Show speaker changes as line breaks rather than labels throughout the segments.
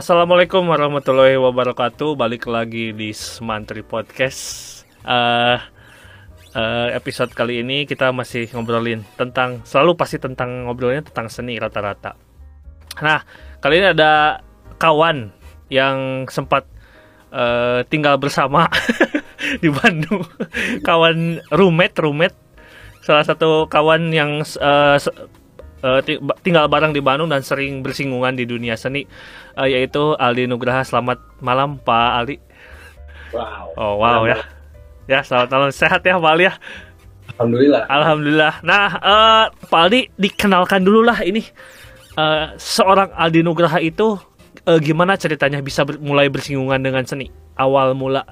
Assalamualaikum warahmatullahi wabarakatuh. Balik lagi di Semantri Podcast. Uh, uh, episode kali ini kita masih ngobrolin tentang selalu pasti tentang ngobrolnya tentang seni rata-rata. Nah, kali ini ada kawan yang sempat uh, tinggal bersama di Bandung. kawan roommate, roommate salah satu kawan yang uh, uh, tinggal bareng di Bandung dan sering bersinggungan di dunia seni uh, yaitu Aldi Nugraha. Selamat malam Pak Ali.
Wow.
Oh wow ya. Ya selamat malam sehat ya Pak Ali ya.
Alhamdulillah.
Alhamdulillah. Nah uh, Pak Aldi dikenalkan dulu lah ini uh, seorang Aldi Nugraha itu uh, gimana ceritanya bisa ber mulai bersinggungan dengan seni awal mula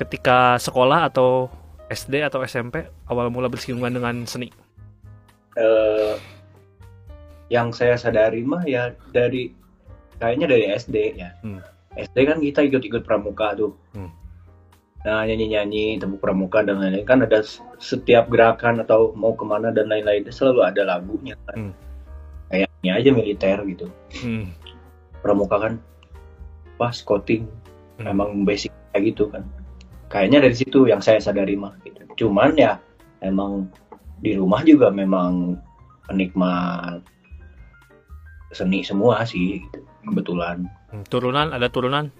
ketika sekolah atau SD atau SMP awal mula bersinggungan dengan seni?
Uh, yang saya sadari mah ya dari kayaknya dari SD ya. Hmm. SD kan kita ikut-ikut pramuka tuh. Hmm. Nah nyanyi-nyanyi tepuk pramuka dan lain-lain kan ada setiap gerakan atau mau ke mana dan lain-lain selalu ada lagunya kan. Hmm. Kayaknya aja militer gitu. Hmm. Pramuka kan pas scouting hmm. emang basic kayak gitu kan. Kayaknya dari situ yang saya sadari mah gitu. Cuman ya emang di rumah juga memang penikmat seni semua sih gitu, kebetulan.
Hmm, turunan ada turunan?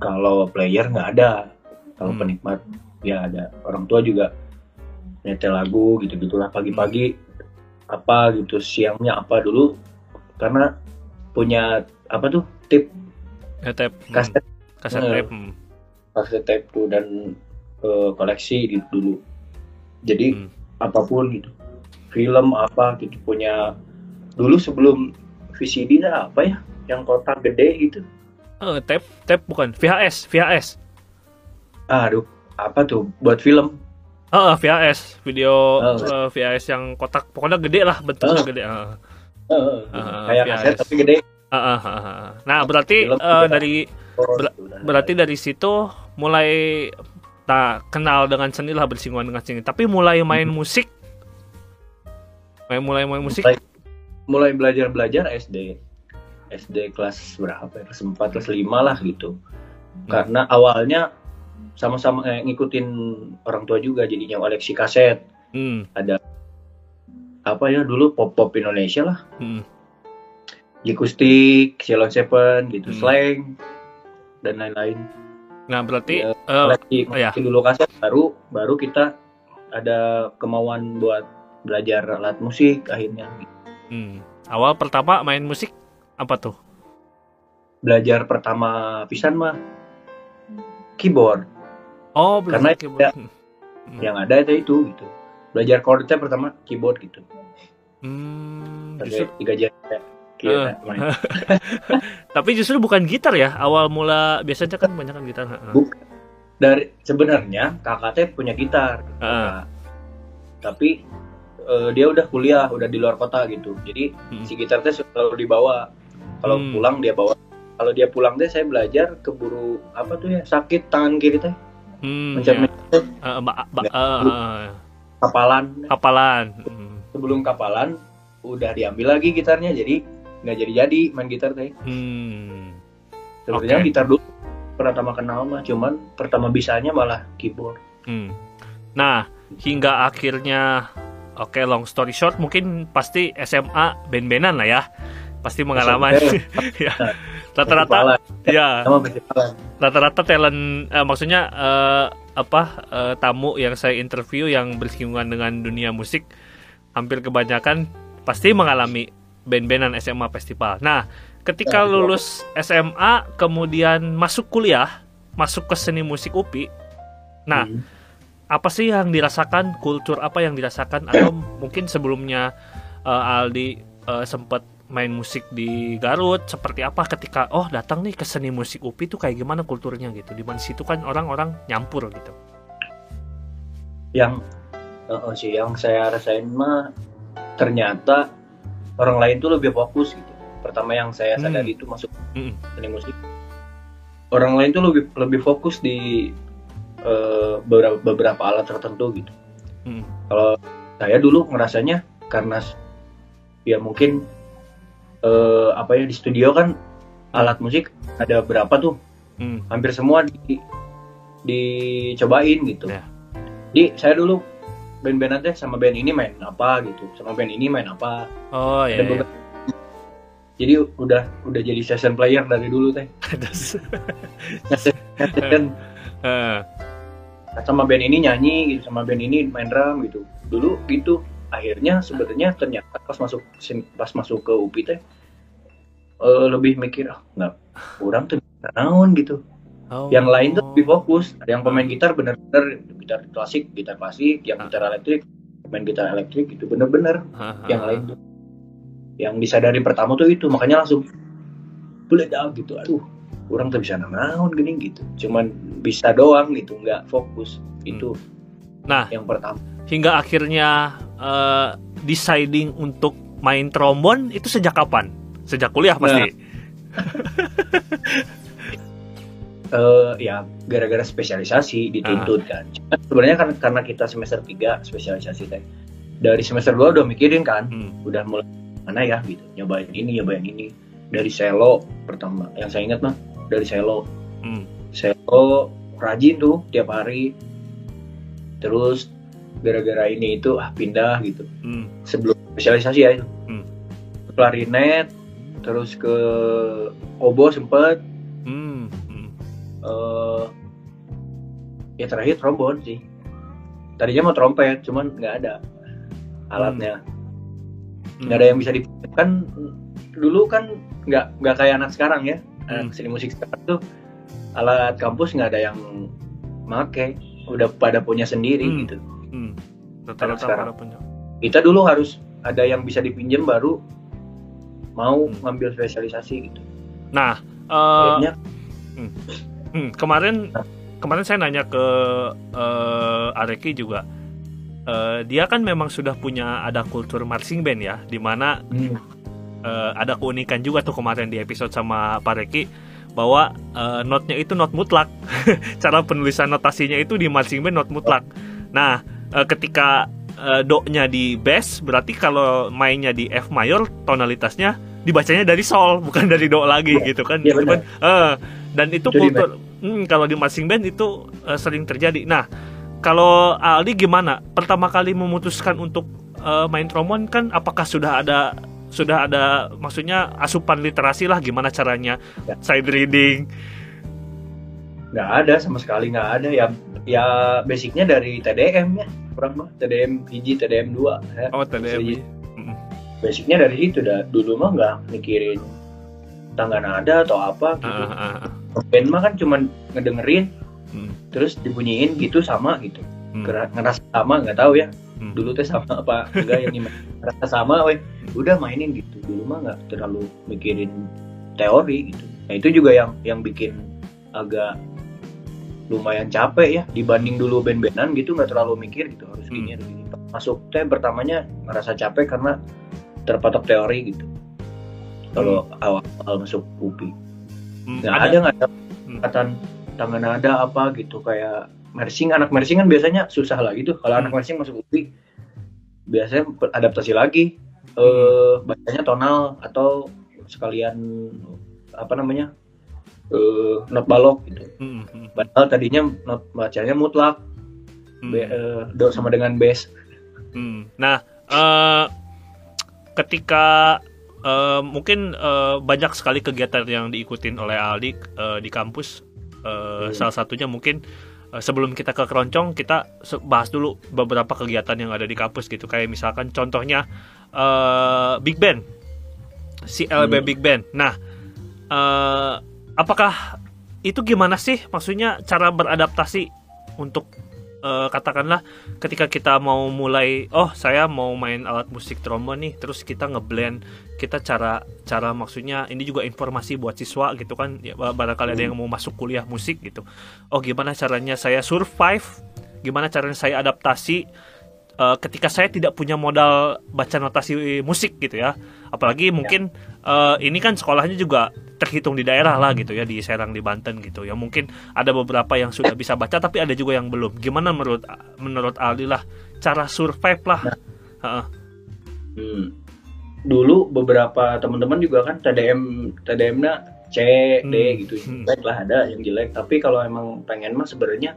Kalau player nggak ada. Kalau hmm. penikmat ya ada. Orang tua juga nyetel lagu gitu gitulah pagi-pagi apa gitu. Siangnya apa dulu. Karena punya apa tuh tip?
Ya, tip.
Kaset
hmm. kaset. Tape hmm.
kaset tape tuh dan uh, koleksi gitu dulu. Jadi hmm. apa pun gitu. Film apa gitu. Punya dulu sebelum VCD lah apa ya yang kotak gede gitu.
Uh, tape tape bukan VHS VHS
aduh apa tuh buat film?
Uh, VHS video uh, uh, VHS yang kotak pokoknya gede lah bentuknya uh, gede uh.
Uh, uh, kayak kaset tapi gede.
Uh, uh, uh, uh. nah berarti uh, dari ber berarti dari situ mulai tak kenal dengan seni lah bersinggungan dengan seni. Tapi mulai main hmm. musik. Main mulai main musik. Mulai
mulai belajar belajar SD SD kelas berapa ya kelas 4 kelas 5 lah gitu hmm. karena awalnya sama-sama eh, ngikutin orang tua juga jadinya koleksi kaset hmm. ada apa ya dulu pop pop Indonesia lah hmm. Jikustik, Ceylon Seven gitu hmm. slang dan lain-lain
nah berarti ya, uh,
ya. dulu kaset baru baru kita ada kemauan buat belajar alat musik akhirnya gitu
Hmm. Awal pertama main musik apa tuh?
Belajar pertama pisan mah keyboard.
Oh,
karena keyboard. Ya, hmm. yang ada itu itu gitu. Belajar chordnya pertama keyboard gitu.
Hmm,
justru tiga jari ya. uh.
Tapi justru bukan gitar ya. Awal mula biasanya kan banyak kan gitar.
Buk dari sebenarnya kakak punya gitar. Uh. Tapi uh, dia udah kuliah udah di luar kota gitu jadi hmm. si gitar teh selalu dibawa kalau hmm. pulang dia bawa kalau dia pulang teh saya belajar keburu apa tuh ya sakit tangan kiri teh
hmm, mencet ya. uh, uh,
kapalan
kapalan hmm.
sebelum kapalan udah diambil lagi gitarnya jadi nggak jadi jadi main gitar teh hmm. sebenarnya okay. gitar dulu pertama kenal mah cuman pertama bisanya malah keyboard hmm.
nah hingga akhirnya Oke, okay, long story short, mungkin pasti SMA ben-benan lah ya. Pasti pengalaman. ya. Rata-rata ya. Rata-rata talent uh, maksudnya uh, apa uh, tamu yang saya interview yang bersinggungan dengan dunia musik hampir kebanyakan pasti mengalami band-bandan SMA festival. Nah, ketika ya, lulus SMA kemudian masuk kuliah, masuk ke seni musik UPI. Nah, hmm apa sih yang dirasakan? Kultur apa yang dirasakan? Atau mungkin sebelumnya uh, Aldi uh, sempat main musik di Garut seperti apa ketika oh datang nih ke seni musik UPI itu kayak gimana kulturnya? Gitu. Di mana situ kan orang-orang nyampur gitu.
Yang uh, sih yang saya rasain mah ternyata orang lain tuh lebih fokus gitu. Pertama yang saya sadari hmm. itu masuk hmm. seni musik. Orang lain tuh lebih lebih fokus di uh, beberapa beberapa alat tertentu gitu. Hmm. Kalau saya dulu ngerasanya karena ya mungkin uh, apa ya di studio kan alat musik ada berapa tuh hmm. hampir semua di, dicobain gitu yeah. di saya dulu band-band nanti sama band ini main apa gitu sama band ini main apa
oh iya, iya.
jadi udah udah jadi session player dari dulu teh kan sama band ini nyanyi gitu sama band ini main drum gitu dulu gitu akhirnya sebetulnya ternyata pas masuk pas masuk ke UPI teh uh, lebih mikir ah nggak kurang tuh naon gitu Oh. Yang lain tuh lebih fokus. Ada yang pemain gitar bener-bener gitar klasik, gitar klasik, yang gitar elektrik, main gitar elektrik itu bener-bener. Yang lain tuh. Yang disadari pertama tuh itu, makanya langsung boleh dah gitu. Aduh, kurang tuh bisa naon gini gitu. Cuman bisa doang gitu, nggak fokus. Itu. Hmm.
Nah, yang pertama. Hingga akhirnya uh, deciding untuk main trombon itu sejak kapan? Sejak kuliah pasti. Nah.
uh, ya gara-gara spesialisasi dituntut uh. kan. sebenarnya kan karena kita semester 3 spesialisasi teh. Dari semester 2 udah mikirin kan, hmm. udah mulai mana ya gitu, nyobain ini, nyobain ini. Dari selo pertama, yang saya ingat mah dari selo. Hmm. Selo rajin tuh tiap hari. Terus gara-gara ini itu ah pindah gitu. Hmm. Sebelum spesialisasi ya itu. Hmm. Klarinet, terus ke obo sempet uh, ya terakhir trombon sih tadinya mau trompet cuman nggak ada alatnya hmm. nggak hmm. ada yang bisa kan dulu kan nggak nggak kayak anak sekarang ya hmm. anak seni musik sekarang tuh alat kampus nggak ada yang make udah pada punya sendiri hmm. gitu hmm. sekarang punya. kita dulu harus ada yang bisa dipinjam baru mau hmm. ngambil spesialisasi gitu
nah uh, Akhirnya, hmm Hmm, kemarin kemarin saya nanya ke uh, Areki juga. Uh, dia kan memang sudah punya ada kultur marching band ya, di mana hmm. Uh, ada keunikan juga tuh kemarin di episode sama Pak Reki bahwa uh, notnya itu not mutlak. Cara penulisan notasinya itu di marching band not mutlak. Nah, uh, ketika uh, do-nya di bass berarti kalau mainnya di F mayor tonalitasnya dibacanya dari sol bukan dari do lagi ya, gitu kan. Ya, gitu kan uh, dan itu, itu kultur hmm, kalau di marching band itu uh, sering terjadi. Nah kalau Aldi gimana? Pertama kali memutuskan untuk uh, main trombon kan apakah sudah ada sudah ada maksudnya asupan literasi lah gimana caranya ya. side reading
nggak ada sama sekali nggak ada ya ya basicnya dari TDM ya kurang mah TDM hiji TDM 2 ya.
oh TDM
basicnya dari situ dah dulu mah nggak mikirin tangga nada atau apa gitu uh, uh, uh. band mah kan cuman ngedengerin hmm. terus dibunyiin gitu sama gitu hmm. ngerasa sama nggak tahu ya hmm. dulu teh sama apa enggak yang ngerasa sama weh udah mainin gitu dulu mah nggak terlalu mikirin teori gitu nah itu juga yang yang bikin agak lumayan capek ya dibanding dulu band-bandan gitu nggak terlalu mikir gitu harus gini hmm. masuk teh pertamanya ngerasa capek karena terpatok teori gitu kalau hmm. awal, awal masuk UPI hmm, nggak ada nggak ada pendekatan hmm. tangan ada apa gitu kayak mersing anak mersing kan biasanya susah lah gitu kalau hmm. anak mersing masuk UPI biasanya adaptasi lagi hmm. eh bacanya tonal atau sekalian apa namanya eh not balok gitu hmm. hmm. padahal tadinya not bacanya mutlak hmm. Be, eh, do sama dengan
hmm. nah uh, ketika uh, mungkin uh, banyak sekali kegiatan yang diikutin oleh Aldi uh, di kampus. Uh, hmm. Salah satunya mungkin sebelum kita ke keroncong kita bahas dulu beberapa kegiatan yang ada di kampus gitu. Kayak misalkan contohnya uh, Big Band, CLB hmm. Big Band. Nah, uh, apakah itu gimana sih? Maksudnya cara beradaptasi untuk uh, katakanlah ketika kita mau mulai oh saya mau main alat musik trombon nih terus kita ngeblend kita cara cara maksudnya ini juga informasi buat siswa gitu kan ya barangkali ada yang mau masuk kuliah musik gitu. Oh gimana caranya saya survive? Gimana caranya saya adaptasi uh, ketika saya tidak punya modal baca notasi musik gitu ya apalagi ya. mungkin uh, ini kan sekolahnya juga terhitung di daerah lah gitu ya di Serang di Banten gitu ya mungkin ada beberapa yang sudah bisa baca tapi ada juga yang belum gimana menurut menurut Aldi lah cara survive lah nah.
hmm. dulu beberapa teman-teman juga kan TDM TDM-nya C D hmm. gitu hmm. jelek lah ada yang jelek tapi kalau emang pengen mah sebenarnya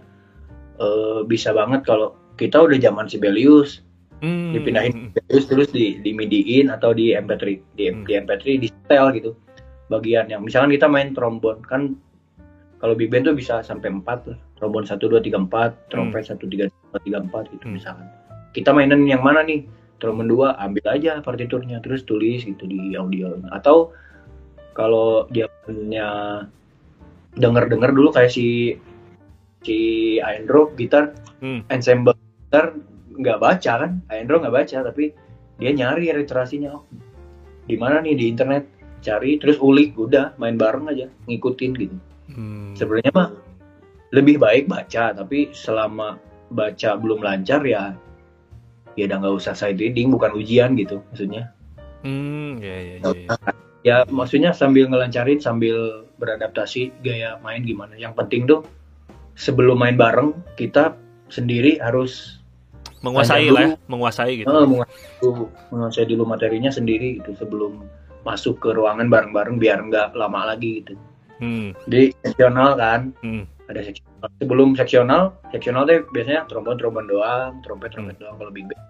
uh, bisa banget kalau kita udah zaman Sibelius hmm. dipindahin Sibelius terus di di midiin atau di MP3 di, hmm. di MP3 di setel gitu bagian yang misalkan kita main trombon kan kalau big band tuh bisa sampai empat lah trombon satu dua tiga empat trompet satu tiga tiga empat gitu hmm. misalkan kita mainan yang mana nih trombon dua ambil aja partiturnya terus tulis gitu di audio atau kalau dia punya denger denger dulu kayak si si Aendro gitar hmm. ensemble gitar nggak baca kan? Aendro nggak baca tapi dia nyari literasinya oh, di mana nih? Di internet. Cari terus ulik. Udah main bareng aja. Ngikutin gitu. Hmm. sebenarnya mah lebih baik baca tapi selama baca belum lancar ya ya udah nggak usah side reading bukan ujian gitu maksudnya.
Hmm ya ya ya, ya.
ya maksudnya sambil ngelancarin sambil beradaptasi gaya main gimana. Yang penting tuh sebelum main bareng kita sendiri harus
menguasai lah ya, menguasai gitu
uh, menguasai, menguasai dulu materinya sendiri gitu sebelum masuk ke ruangan bareng-bareng biar nggak lama lagi gitu hmm. di seksional kan hmm. ada seksional sebelum seksional seksional tuh biasanya trombon trombon doang trompet trompet hmm. doang kalau big band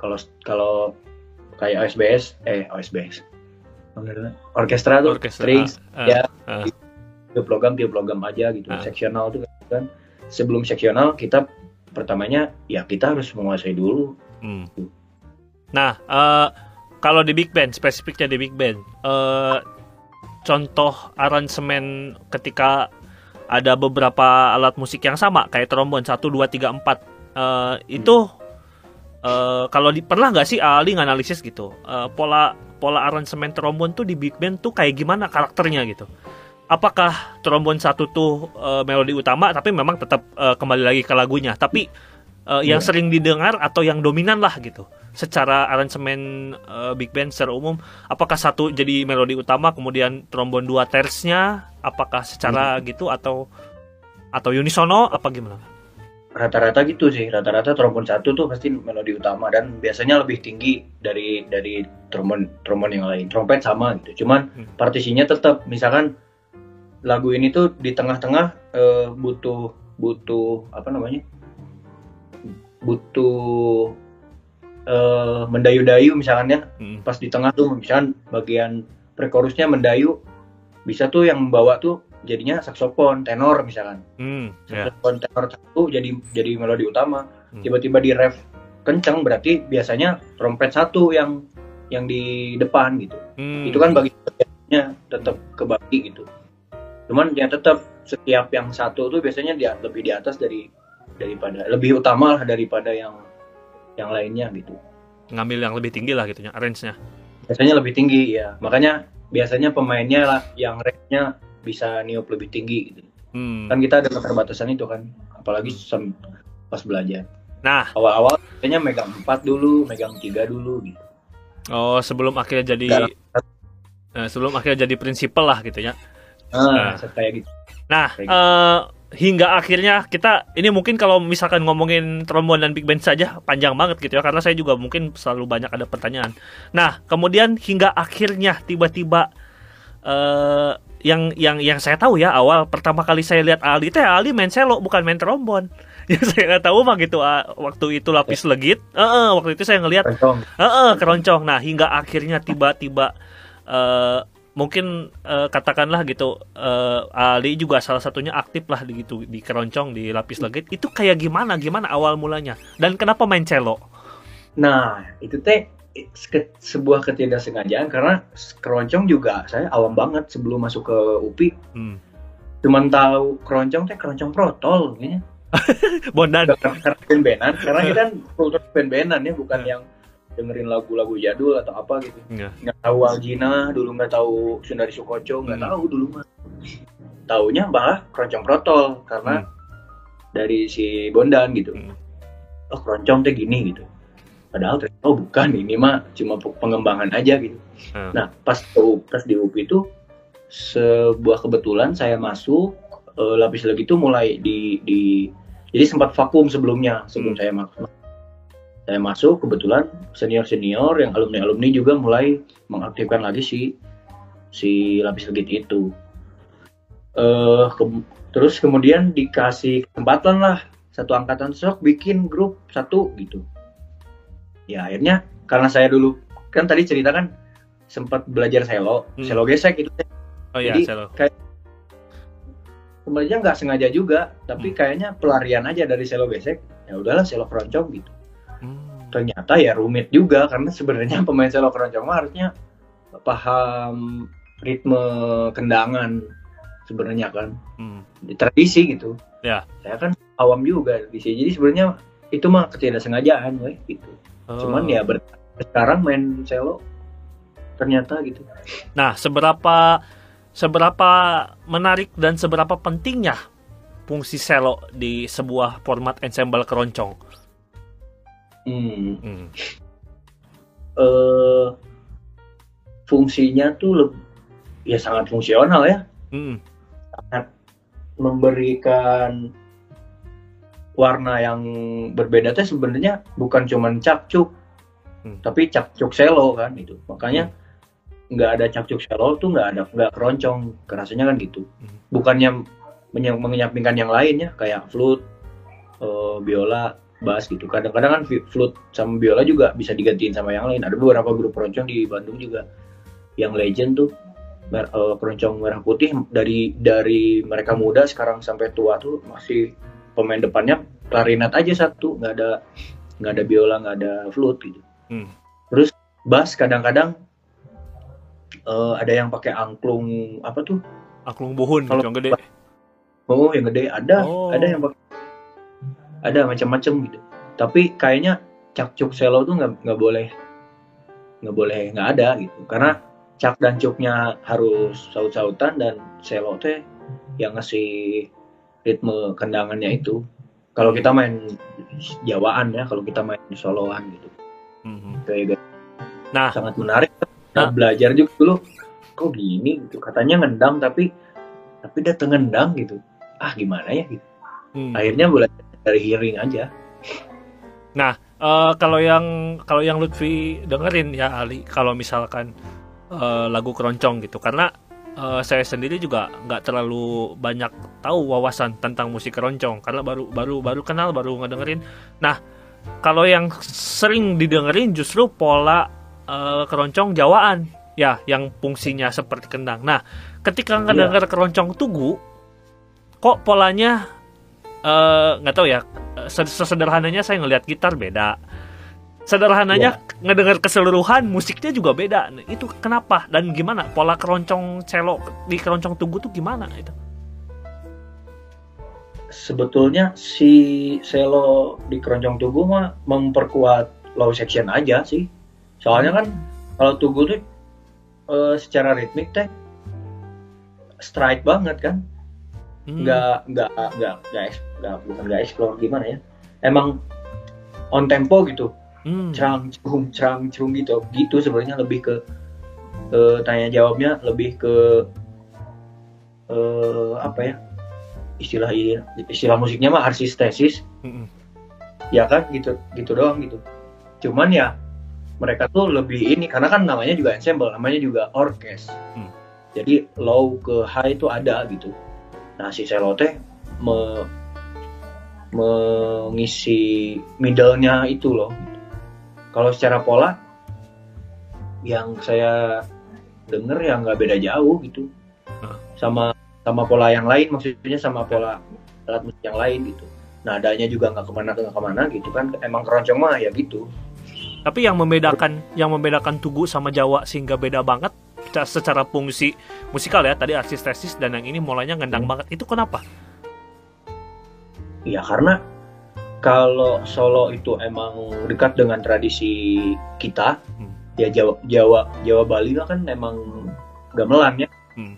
kalau kalau kayak OSBS eh OSBS orkestra tuh orkestra, strings uh, ya uh. tiup logam tiup logam aja gitu uh. seksional tuh kan sebelum seksional kita pertamanya ya kita harus menguasai dulu hmm.
nah uh, kalau di big band spesifiknya di big band uh, contoh aransemen ketika ada beberapa alat musik yang sama kayak trombon satu dua tiga empat uh, itu uh, kalau di, pernah nggak sih Ali nganalisis gitu uh, pola pola aransemen trombon tuh di big band tuh kayak gimana karakternya gitu apakah trombon satu tuh uh, melodi utama tapi memang tetap uh, kembali lagi ke lagunya tapi uh, yeah. yang iya. sering didengar atau yang dominan lah gitu secara aransemen uh, big band secara umum apakah satu jadi melodi utama kemudian trombon dua tersnya apakah secara hmm. gitu atau atau unisono apa gimana
rata-rata gitu sih rata-rata trombon satu tuh pasti melodi utama dan biasanya lebih tinggi dari dari trombon trombon yang lain trompet sama gitu cuman hmm. partisinya tetap misalkan lagu ini tuh di tengah-tengah uh, butuh butuh apa namanya butuh uh, mendayu-dayu misalnya hmm. pas di tengah tuh misalkan bagian prekorusnya mendayu bisa tuh yang membawa tuh jadinya saksofon tenor misalkan hmm, yeah. saksofon tenor satu jadi jadi melodi utama hmm. tiba-tiba di ref kenceng berarti biasanya trompet satu yang yang di depan gitu hmm. itu kan bagi bagiannya tetap kebagi gitu cuman ya tetap setiap yang satu tuh biasanya dia lebih di atas dari daripada lebih utama lah daripada yang yang lainnya gitu
ngambil yang lebih tinggi lah gitunya range-nya
biasanya lebih tinggi ya makanya biasanya pemainnya lah yang range-nya bisa niup lebih tinggi gitu. Hmm. Kan kita ada keterbatasan itu kan, apalagi pas belajar.
Nah,
awal-awal kayaknya megang empat dulu, megang tiga dulu gitu.
Oh, sebelum akhirnya jadi uh, sebelum akhirnya jadi prinsipal lah gitu ya.
Ah, nah, kayak gitu.
Nah, gitu. Uh, hingga akhirnya kita ini mungkin kalau misalkan ngomongin trombon dan big band saja panjang banget gitu ya karena saya juga mungkin selalu banyak ada pertanyaan. Nah, kemudian hingga akhirnya tiba-tiba uh, yang yang yang saya tahu ya awal pertama kali saya lihat Ali teh Ali main selo bukan main trombon yang saya nggak tahu mah gitu uh, waktu itu lapis legit uh, uh, waktu itu saya ngelihat uh, uh, keroncong nah hingga akhirnya tiba-tiba uh, mungkin uh, katakanlah gitu uh, Ali juga salah satunya aktif lah di gitu di keroncong di lapis legit itu kayak gimana gimana awal mulanya dan kenapa main cello
nah itu teh ke, sebuah ketidaksengajaan karena keroncong juga saya awam banget sebelum masuk ke UPI. Hmm. Cuman tahu keroncong teh keroncong protol kayaknya.
Bondan.
Karena band-bandan, karena kita kan kultur band-bandan ya, bukan yang dengerin lagu-lagu jadul atau apa gitu. Yeah. Nggak tahu Aljina, dulu nggak tahu Sundari Sukoco, nggak hmm. tahu dulu mah. Taunya malah keroncong protol karena hmm. dari si Bondan gitu. Hmm. Oh keroncong teh gini gitu padahal oh bukan ini mah cuma pengembangan aja gitu hmm. nah pas pas di UP itu sebuah kebetulan saya masuk uh, lapis lagi itu mulai di di jadi sempat vakum sebelumnya sebelum hmm. saya masuk saya masuk kebetulan senior senior yang alumni alumni juga mulai mengaktifkan lagi si si lapis legit itu uh, ke, terus kemudian dikasih kesempatan lah satu angkatan sok bikin grup satu gitu ya akhirnya karena saya dulu kan tadi cerita kan sempat belajar selo hmm. selo gesek gitu
oh iya selo kayak
sebenarnya nggak sengaja juga tapi hmm. kayaknya pelarian aja dari selo gesek ya udahlah selo keroncong gitu. Ternyata ya rumit juga karena sebenarnya pemain selo keroncong mah harusnya paham ritme kendangan sebenarnya kan. Hmm. di tradisi gitu.
Ya.
Saya kan awam juga di sini. Jadi sebenarnya itu mah ketidaksengajaan weh gitu. Oh. cuman ya ber sekarang main selo ternyata gitu.
Nah seberapa seberapa menarik dan seberapa pentingnya fungsi selo di sebuah format ensemble keroncong
hmm. hmm. Uh, fungsinya tuh ya sangat fungsional ya hmm. sangat memberikan warna yang berbeda teh sebenarnya bukan cuma capcuk hmm. tapi capcuk selo kan itu makanya hmm. nggak hmm. ada capcuk selo tuh nggak ada nggak keroncong kerasanya kan gitu hmm. bukannya menyampingkan yang lainnya kayak flute uh, biola bass gitu. Kadang-kadang kan flute sama biola juga bisa digantiin sama yang lain. Ada beberapa grup keroncong di Bandung juga. Yang legend tuh mer uh, keroncong merah putih dari dari mereka muda sekarang sampai tua tuh masih pemain depannya klarinet aja satu. Nggak ada nggak ada biola nggak ada flute gitu. Hmm. terus bass kadang-kadang uh, ada yang pakai angklung apa tuh?
Angklung buhun
Kalau
yang gede.
Oh yang gede ada. Oh. ada yang pakai ada macam-macam gitu. Tapi kayaknya cakcuk selo tuh nggak nggak boleh nggak boleh nggak ada gitu. Karena cak dan cuknya harus saut-sautan dan selo teh yang ngasih ritme kendangannya itu. Kalau kita main Jawaan ya kalau kita main soloan gitu. Mm-hmm. kayak gitu nah sangat menarik. nah, belajar juga dulu. Kok gini gitu? Katanya ngendang tapi tapi dia tengendang gitu. Ah gimana ya gitu? Hmm. akhirnya belajar dari hearing aja.
Nah uh, kalau yang kalau yang Lutfi dengerin ya Ali kalau misalkan uh, lagu keroncong gitu. Karena uh, saya sendiri juga nggak terlalu banyak tahu wawasan tentang musik keroncong. Karena baru baru baru kenal baru ngedengerin. Nah kalau yang sering didengerin justru pola uh, keroncong Jawaan. Ya yang fungsinya seperti kendang. Nah ketika ngedenger keroncong tugu kok polanya nggak uh, tahu ya. Sesederhananya saya ngelihat gitar beda. Sederhananya ya. ngedengar keseluruhan musiknya juga beda. Itu kenapa? Dan gimana? Pola keroncong cello di keroncong tunggu tuh gimana itu?
Sebetulnya si selo di keroncong tugu mah memperkuat low section aja sih. Soalnya kan kalau tugu tuh uh, secara ritmik teh strike banget kan. Nggak nggak nggak nggak nggak bukan nggak explore gimana ya? Emang on tempo gitu. Hmm. cerang cerung cerang cerung gitu. Gitu sebenarnya lebih ke uh, tanya jawabnya lebih ke uh, apa ya? Istilah istilah musiknya mah arsistesis. Hmm. ya kan? Gitu gitu doang gitu. Cuman ya mereka tuh lebih ini karena kan namanya juga ensemble namanya juga orkes. Hmm. jadi low ke high itu ada gitu nah si selote me, mengisi middle-nya itu loh. Kalau secara pola yang saya denger ya nggak beda jauh gitu. Sama sama pola yang lain maksudnya sama pola alat musik yang lain gitu. Nadanya juga nggak ke mana nggak ke mana gitu kan. Emang keroncong mah ya gitu.
Tapi yang membedakan yang membedakan tugu sama Jawa sehingga beda banget secara fungsi musikal ya tadi arsistesis dan yang ini mulainya ngendang hmm. banget itu kenapa?
Ya karena kalau Solo itu emang dekat dengan tradisi kita, hmm. ya Jawa Jawa Jawa Bali kan emang gamelan ya. Hmm.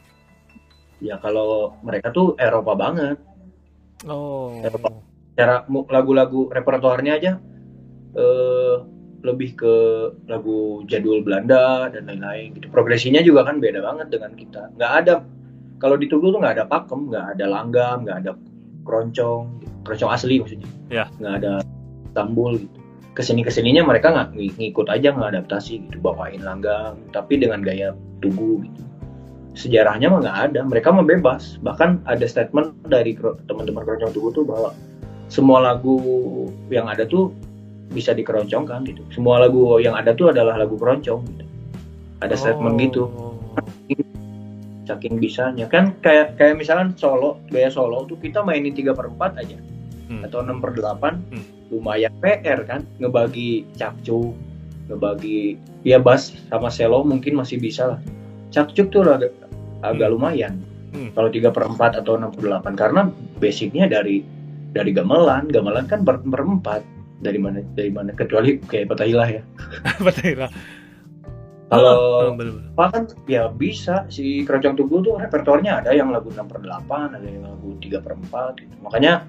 Ya kalau mereka tuh Eropa banget.
Oh.
Eropa. Cara lagu-lagu repertoarnya aja eh, lebih ke lagu jadul Belanda dan lain-lain gitu. Progresinya juga kan beda banget dengan kita. Nggak ada kalau di Tugu tuh nggak ada pakem, nggak ada langgam, nggak ada keroncong keroncong asli maksudnya
ya.
nggak ada tambul gitu ke sini ke sininya mereka nggak ngikut aja nggak adaptasi gitu bawain langgam tapi dengan gaya tugu gitu sejarahnya mah nggak ada mereka mah bebas bahkan ada statement dari teman-teman keroncong tubuh tuh bahwa semua lagu yang ada tuh bisa dikeroncongkan gitu semua lagu yang ada tuh adalah lagu keroncong gitu ada statement gitu. oh. saking bisanya kan kayak kayak misalnya solo gaya solo tuh kita mainin tiga per empat aja hmm. atau enam per delapan hmm. lumayan PR kan ngebagi cakcu ngebagi ya bass sama selo mungkin masih bisa lah cakcuk tuh agak agak hmm. lumayan hmm. kalau tiga per empat atau enam per delapan karena basicnya dari dari gamelan gamelan kan ber, berempat dari mana dari mana kecuali kayak Patailah ya Patailah kalau oh, kan ya bisa si keroncong tubuh tuh repertoarnya ada yang lagu 6 per 8 ada yang lagu 3 per 4 gitu. makanya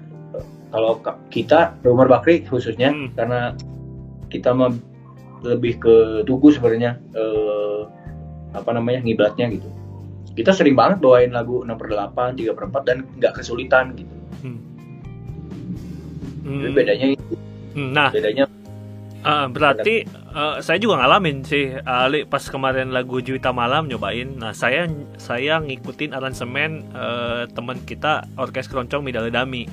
kalau kita Umar Bakri khususnya hmm. karena kita mah lebih ke tugu sebenarnya eh, apa namanya ngiblatnya gitu kita sering banget bawain lagu 6 per 8, 3 per 4 dan nggak kesulitan gitu. Hmm. Hmm. bedanya itu.
Hmm, nah, bedanya uh, berarti uh, saya juga ngalamin sih Ali pas kemarin lagu Juwita Malam nyobain. Nah, saya saya ngikutin aransemen uh, teman kita Orkes Keroncong Midale Dami.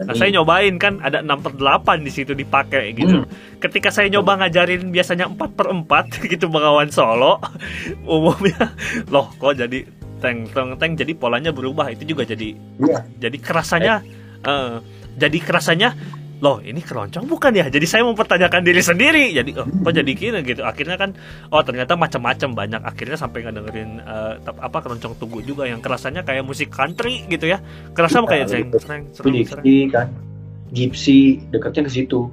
Nah, saya nyobain kan ada 6 per 8 di situ dipakai gitu. Hmm. Ketika saya nyoba ngajarin biasanya 4 per 4 gitu bengawan solo, umumnya loh kok jadi teng teng teng jadi polanya berubah itu juga jadi ya. jadi kerasanya uh, jadi kerasanya loh ini keroncong bukan ya? Jadi saya mempertanyakan diri sendiri. Jadi oh, kok jadi gini gitu? Akhirnya kan oh ternyata macam-macam banyak. Akhirnya sampai ngedengerin uh, apa keroncong tunggu juga yang kerasanya kayak musik country gitu ya. Kerasa ya, kayak
jeng sereng sereng kan. Gypsy dekatnya ke situ.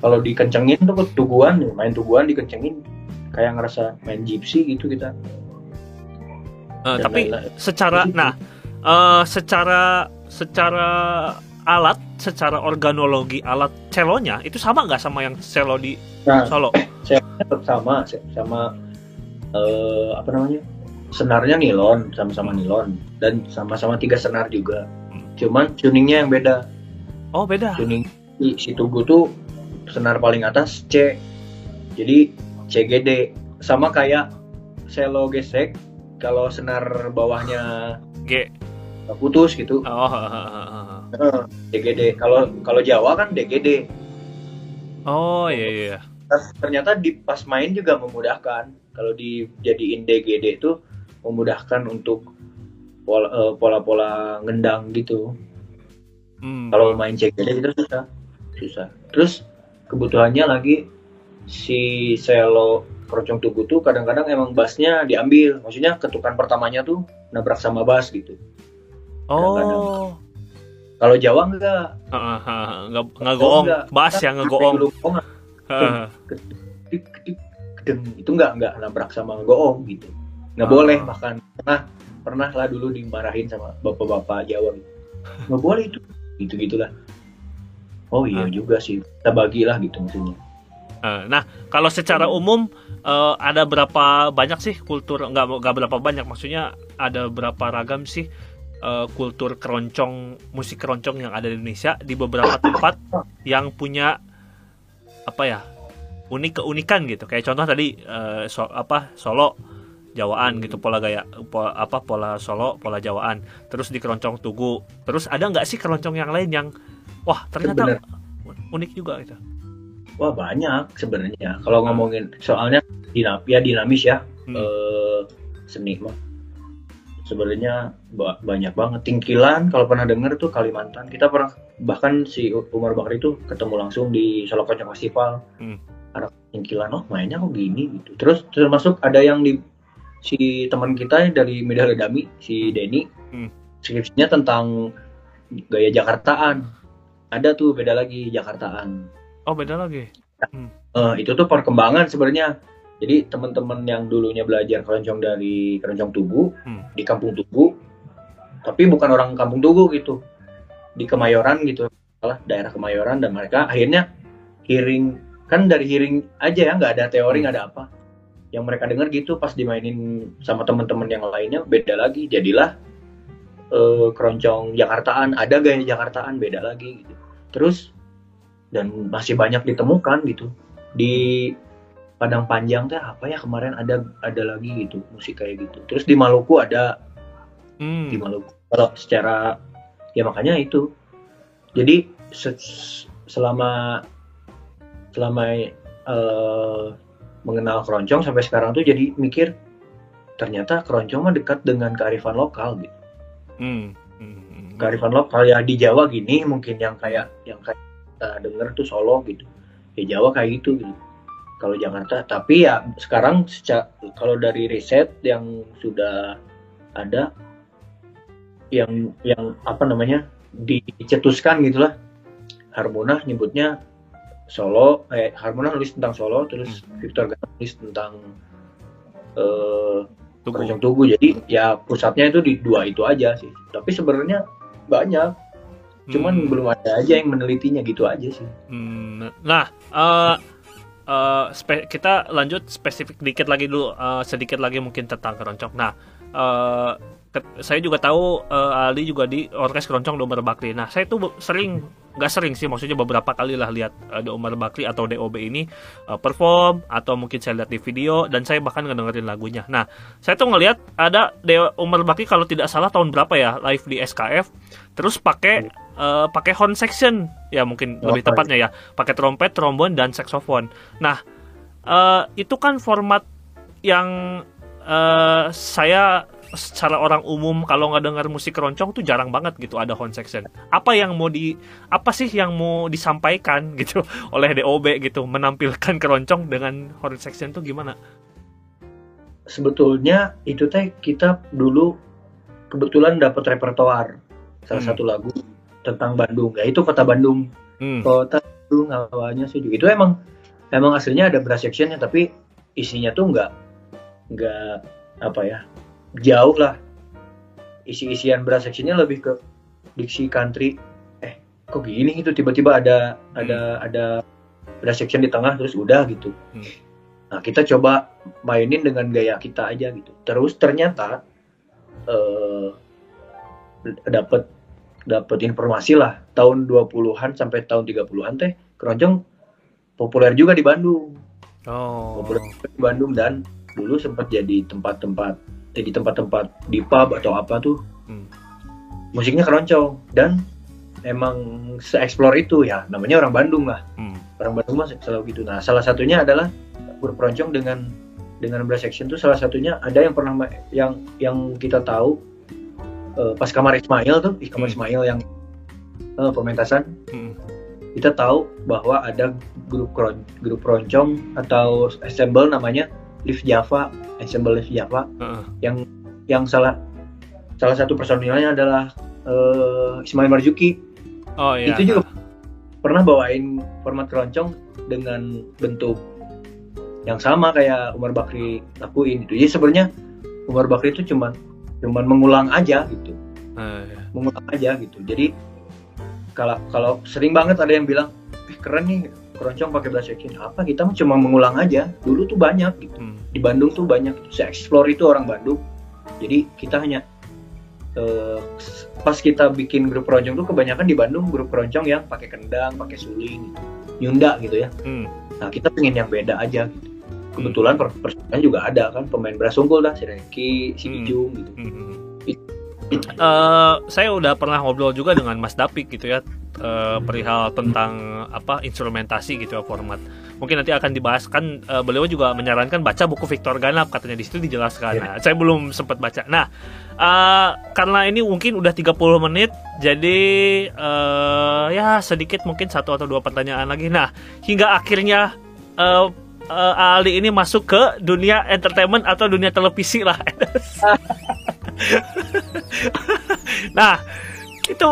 Kalau dikencengin tuh tuguan main tuguan dikencengin. Kayak ngerasa main gypsy gitu kita.
Uh, tapi lain -lain. secara nah uh, secara secara alat secara organologi alat celonya itu sama nggak sama yang celo di nah, Solo?
Celonya sama sama uh, apa namanya senarnya nilon sama-sama nilon dan sama-sama tiga senar juga. Hmm. Cuman tuningnya yang beda.
Oh beda.
Tuning si tugu tuh senar paling atas C. Jadi CGD sama kayak selo gesek kalau senar bawahnya G putus gitu. Oh. DGD. Kalau kalau Jawa kan DGD.
Oh iya iya.
Ternyata di pas main juga memudahkan. Kalau dijadiin DGD itu memudahkan untuk eh, pola-pola ngendang gitu. Hmm. Kalau main CGD itu susah, susah. Terus kebutuhannya lagi si selo keroncong tugu tuh kadang-kadang emang bassnya diambil maksudnya ketukan pertamanya tuh nabrak sama bass gitu
oh.
Kalau Jawa enggak.
Nggak nggak goong. bass yang ngegoong
itu enggak enggak nabrak sama goong gitu. Nggak boleh bahkan pernah pernah lah dulu dimarahin sama bapak-bapak Jawa gitu. Nggak boleh itu. Gitu gitulah. Oh iya juga sih. Kita bagilah gitu maksudnya.
Nah, kalau secara umum uh, ada berapa banyak sih kultur? Nggak nggak berapa banyak maksudnya ada berapa ragam sih uh, kultur keroncong musik keroncong yang ada di Indonesia di beberapa tempat yang punya apa ya unik keunikan gitu kayak contoh tadi uh, so, apa Solo Jawaan gitu pola gaya pola, apa pola Solo pola Jawaan terus di keroncong Tugu terus ada nggak sih keroncong yang lain yang wah ternyata unik juga gitu
Wah banyak sebenarnya. Kalau ngomongin soalnya dinam ya dinamis ya hmm. eh, seni mah. Sebenarnya banyak banget. Tingkilan kalau pernah denger tuh Kalimantan. Kita pernah bahkan si Umar Bakri itu ketemu langsung di Solo Kocok Festival. Hmm. Ada tingkilan oh mainnya kok gini gitu. Terus termasuk ada yang di si teman kita dari Media Dami si hmm. Denny hmm. skripsinya tentang gaya Jakartaan. Ada tuh beda lagi Jakartaan
Oh beda lagi.
Hmm. Uh, itu tuh perkembangan sebenarnya. Jadi teman-teman yang dulunya belajar keroncong dari keroncong Tugu hmm. di Kampung Tugu, tapi bukan orang Kampung Tugu gitu, di Kemayoran gitu, salah daerah Kemayoran dan mereka akhirnya hearing kan dari hearing aja ya nggak ada teori nggak ada apa. Yang mereka dengar gitu pas dimainin sama teman-teman yang lainnya beda lagi, jadilah uh, keroncong Jakartaan ada gaya Jakartaan beda lagi gitu. Terus dan masih banyak ditemukan gitu di Padang Panjang teh apa ya? Kemarin ada ada lagi gitu musik kayak gitu. Terus di Maluku ada. Hmm. di Maluku. Kalau secara ya makanya itu. Jadi se selama selama uh, mengenal keroncong sampai sekarang tuh jadi mikir ternyata keroncong mah dekat dengan kearifan lokal gitu. Hmm. Hmm. kearifan lokal ya di Jawa gini mungkin yang kayak yang kayak kita denger tuh Solo gitu. Ya Jawa kayak gitu gitu kalau Jakarta tapi ya sekarang sejak kalau dari riset yang sudah ada yang yang apa namanya dicetuskan gitulah Harmona nyebutnya Solo eh Harmona nulis tentang Solo terus hmm. Victor Gana nulis tentang uh, Tugu. Tugu jadi ya pusatnya itu di dua itu aja sih tapi sebenarnya banyak cuman hmm. belum ada aja yang menelitinya gitu aja sih
hmm. nah uh, uh, kita lanjut spesifik dikit lagi dulu uh, sedikit lagi mungkin tentang keroncong. Nah, uh, saya juga tahu uh, Ali juga di orkes keroncong di Umar Bakri. Nah, saya tuh sering nggak sering sih, maksudnya beberapa kali lah lihat uh, Umar Bakri atau DOB ini uh, perform atau mungkin saya lihat di video dan saya bahkan ngedengerin lagunya. Nah, saya tuh ngelihat ada di Umar Bakri kalau tidak salah tahun berapa ya live di SKF, terus pakai uh, pakai horn section ya mungkin lebih tepatnya ya pakai trompet trombon dan saxophone nah uh, itu kan format yang uh, saya secara orang umum kalau nggak dengar musik keroncong tuh jarang banget gitu ada horn section. Apa yang mau di apa sih yang mau disampaikan gitu oleh DOB gitu menampilkan keroncong dengan horn section tuh gimana?
Sebetulnya itu teh kita dulu kebetulan dapat repertoar salah hmm. satu lagu tentang Bandung. Ya itu kota Bandung. Hmm. kota Bandung awalnya sih. Itu emang emang aslinya ada brass sectionnya tapi isinya tuh nggak nggak apa ya jauh lah. Isi-isian brass sectionnya lebih ke diksi country. Eh kok gini gitu? Tiba-tiba ada hmm. ada ada brass section di tengah terus udah gitu. Hmm. nah kita coba mainin dengan gaya kita aja gitu. Terus ternyata uh, eh, dapat dapat informasi lah tahun 20-an sampai tahun 30-an teh keroncong populer juga di Bandung. Oh. Populer di Bandung dan dulu sempat jadi tempat-tempat jadi tempat-tempat di pub atau apa tuh. Hmm. Musiknya keroncong dan emang se-explore itu ya namanya orang Bandung lah. Hmm. Orang Bandung mah selalu gitu. Nah, salah satunya adalah grup keroncong dengan dengan brass section tuh salah satunya ada yang pernah yang yang kita tahu uh, pas Kamar Ismail tuh, Kamar hmm. Ismail yang uh, pementasan, hmm. kita tahu bahwa ada grup kron, grup roncong atau ensemble namanya Live Java, ensemble Live Java, uh. yang yang salah salah satu personilnya adalah uh, Ismail Marzuki. Oh iya. Itu juga pernah bawain format keroncong dengan bentuk yang sama kayak Umar Bakri lakuin itu. Jadi sebenarnya Umar Bakri itu cuma cuman mengulang aja gitu. Uh, ya. mengulang aja gitu. Jadi kalau kalau sering banget ada yang bilang eh, keren nih keroncong pakai bahasa Yakin apa? Kita cuma mengulang aja. Dulu tuh banyak gitu. Hmm. di Bandung tuh banyak. Gitu. saya explore itu orang Bandung. Jadi kita hanya uh, pas kita bikin grup keroncong tuh kebanyakan di Bandung grup keroncong yang pakai kendang pakai suling gitu nyunda gitu ya. Hmm. nah kita pengen yang beda aja gitu kebetulan per persaingan juga ada kan pemain beras unggul dah si Reki, si Kijung hmm. gitu. Hmm.
Uh, saya udah pernah ngobrol juga dengan Mas Dapik gitu ya uh, perihal tentang apa instrumentasi gitu ya format. Mungkin nanti akan dibahas kan uh, beliau juga menyarankan baca buku Victor Ganap katanya di situ dijelaskan. Yeah. Nah, saya belum sempat baca. Nah, uh, karena ini mungkin udah 30 menit jadi uh, ya sedikit mungkin satu atau dua pertanyaan lagi. Nah, hingga akhirnya uh, uh, Ali ini masuk ke dunia entertainment atau dunia televisi lah. nah, itu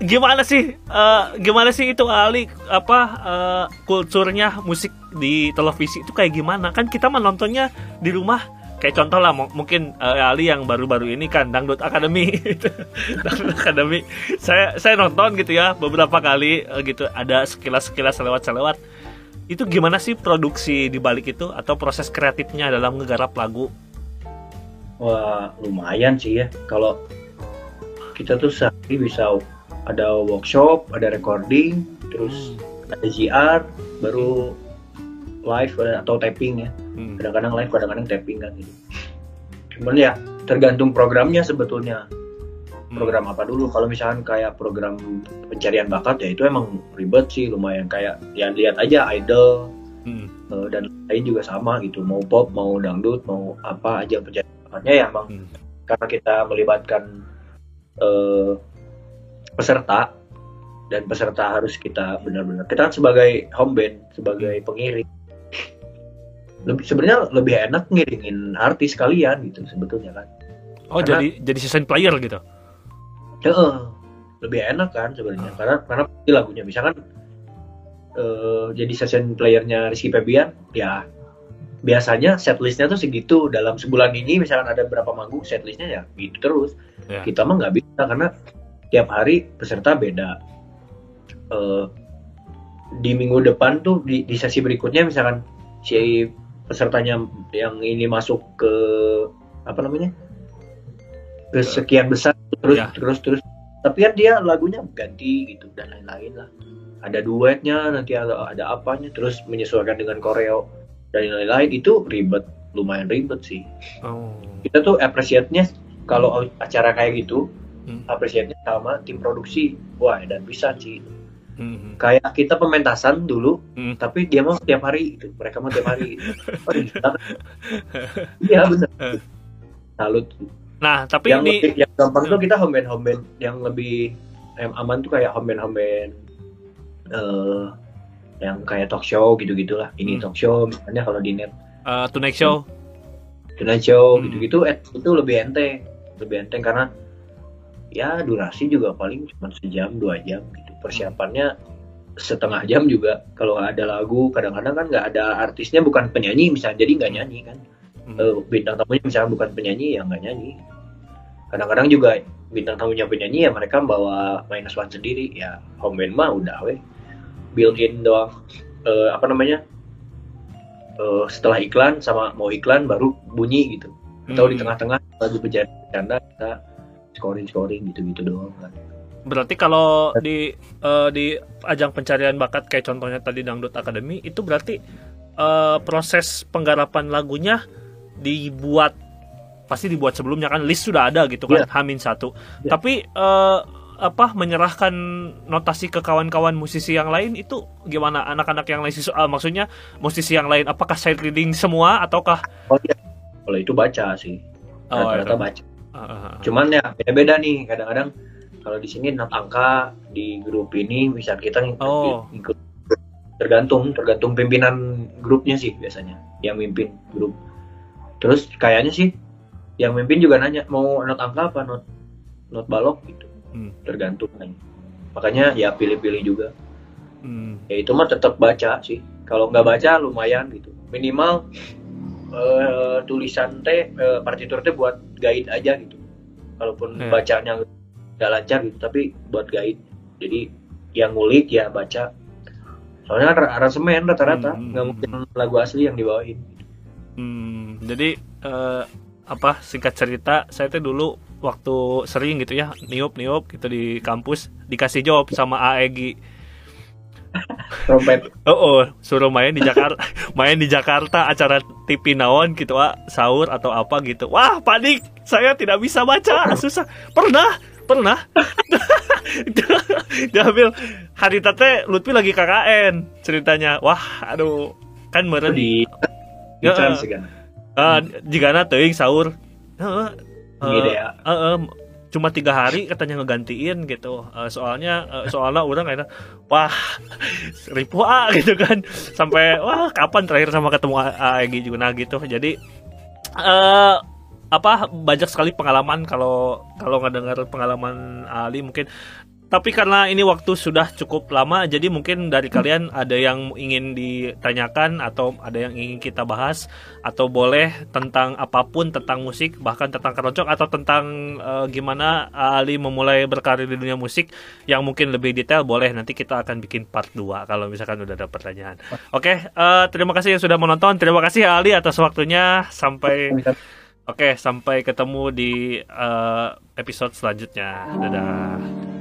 gimana sih uh, gimana sih itu Ali apa uh, kulturnya musik di televisi itu kayak gimana? Kan kita menontonnya di rumah. Kayak contoh lah mungkin uh, Ali yang baru-baru ini kan Dangdut Academy Dangdut Academy saya saya nonton gitu ya beberapa kali uh, gitu. Ada sekilas-sekilas lewat-lewat itu gimana sih produksi di balik itu atau proses kreatifnya dalam ngegarap lagu?
Wah lumayan sih ya kalau kita tuh sehari bisa ada workshop, ada recording, terus hmm. ada GR, baru live atau tapping ya. Hmm. Kadang-kadang live, kadang-kadang tapping kan gitu. Cuman ya tergantung programnya sebetulnya. Program apa dulu? Kalau misalkan kayak program pencarian bakat ya itu emang ribet sih lumayan kayak ya lihat aja idol hmm. uh, dan lain juga sama gitu. Mau pop mau dangdut mau apa aja pencarian bakatnya ya emang hmm. karena kita melibatkan uh, peserta dan peserta harus kita benar-benar kita kan sebagai home band sebagai pengiring. Lebih sebenarnya lebih enak ngiringin artis kalian gitu sebetulnya kan.
Oh karena, jadi jadi season player gitu
uh, lebih enak kan sebenarnya. Uh. karena karena lagunya. Misalkan uh, jadi session playernya Rizky Febian ya biasanya setlistnya tuh segitu. Dalam sebulan ini misalkan ada berapa manggung setlistnya ya gitu terus. Yeah. kita mah nggak bisa karena tiap hari peserta beda. Uh, di minggu depan tuh di, di sesi berikutnya misalkan si pesertanya yang ini masuk ke apa namanya sekian besar terus ya. terus terus tapi kan dia lagunya ganti gitu dan lain-lain lah ada duetnya nanti ada ada apanya terus menyesuaikan dengan koreo dan lain-lain itu ribet lumayan ribet sih oh. kita tuh appreciate-nya kalau acara kayak gitu hmm. appreciate-nya sama tim produksi wah dan bisa sih Hmm. Kayak kita pementasan dulu, hmm. tapi dia mau tiap hari, gitu. mereka mau tiap hari. Gitu. Oh, iya benar. Salut.
Nah, tapi
yang
ini
lebih, yang gampang hmm. tuh kita home band home band yang lebih yang aman tuh kayak home band home band uh, yang kayak talk show gitu gitulah. Ini hmm. talk show misalnya kalau di net.
Uh, tonight show.
Tonight show hmm. gitu-gitu eh, itu lebih enteng, lebih enteng karena ya durasi juga paling cuma sejam dua jam gitu persiapannya setengah jam juga kalau ada lagu kadang-kadang kan nggak ada artisnya bukan penyanyi misalnya jadi nggak nyanyi kan hmm. uh, bintang tamunya misalnya bukan penyanyi ya nggak nyanyi. Kadang-kadang juga bintang tamunya penyanyi ya mereka bawa minus one sendiri. Ya home band mah udah weh. Built in doang. Uh, apa namanya? Uh, setelah iklan sama mau iklan baru bunyi gitu. Atau hmm. di tengah-tengah lagu bercanda kita scoring scoring gitu gitu doang kan.
Berarti kalau di uh, di ajang pencarian bakat kayak contohnya tadi Dangdut Academy itu berarti uh, proses penggarapan lagunya dibuat pasti dibuat sebelumnya kan list sudah ada gitu kan yeah. Hamin satu. Yeah. Tapi uh, apa menyerahkan notasi ke kawan-kawan musisi yang lain itu gimana anak-anak yang lain uh, maksudnya musisi yang lain apakah side reading semua ataukah
oh iya kalau itu baca sih oh, rata-rata iya. baca uh, uh, uh. cuman ya beda-beda nih kadang-kadang kalau di sini not angka di grup ini bisa kita oh. ikut tergantung tergantung pimpinan grupnya sih biasanya yang mimpin grup terus kayaknya sih yang mimpin juga nanya mau not angka apa? Not not balok gitu. Hmm. tergantung kan. Makanya ya pilih-pilih juga. Hmm. ya itu mah tetap baca sih. Kalau nggak baca lumayan gitu. Minimal uh, tulisan teh uh, partitur teh buat guide aja gitu. Kalaupun yeah. bacanya nggak lancar gitu tapi buat guide. Jadi yang ngulik ya baca. Soalnya aransemen rata-rata. Hmm, nggak hmm, mungkin hmm. lagu asli yang dibawain
hmm, jadi uh, apa singkat cerita saya tuh dulu waktu sering gitu ya niup niup gitu di kampus dikasih job sama AEG
trompet.
Oh, oh suruh main di Jakarta main di Jakarta acara TV naon gitu ah sahur atau apa gitu. Wah panik saya tidak bisa baca susah. Pernah pernah. Diambil hari tate Lutfi lagi KKN ceritanya. Wah aduh kan meren.
Di
ya, uh, jika na teuing sahur. Uh, uh, ya. uh, uh, cuma tiga hari katanya ngegantiin gitu. Uh, soalnya uh, soalnya orang kayak wah ribu ah gitu kan. Sampai wah kapan terakhir sama ketemu AEG juga nah gitu. Jadi uh, apa banyak sekali pengalaman kalau kalau nggak dengar pengalaman Ali mungkin tapi karena ini waktu sudah cukup lama jadi mungkin dari kalian ada yang ingin ditanyakan atau ada yang ingin kita bahas atau boleh tentang apa pun tentang musik bahkan tentang keroncong atau tentang uh, gimana Ali memulai berkarir di dunia musik yang mungkin lebih detail boleh nanti kita akan bikin part 2 kalau misalkan udah ada pertanyaan. Oke, okay, eh, terima kasih yang sudah menonton. Terima kasih Ali atas waktunya sampai Oke, sampai ketemu di uh, episode selanjutnya. Dadah.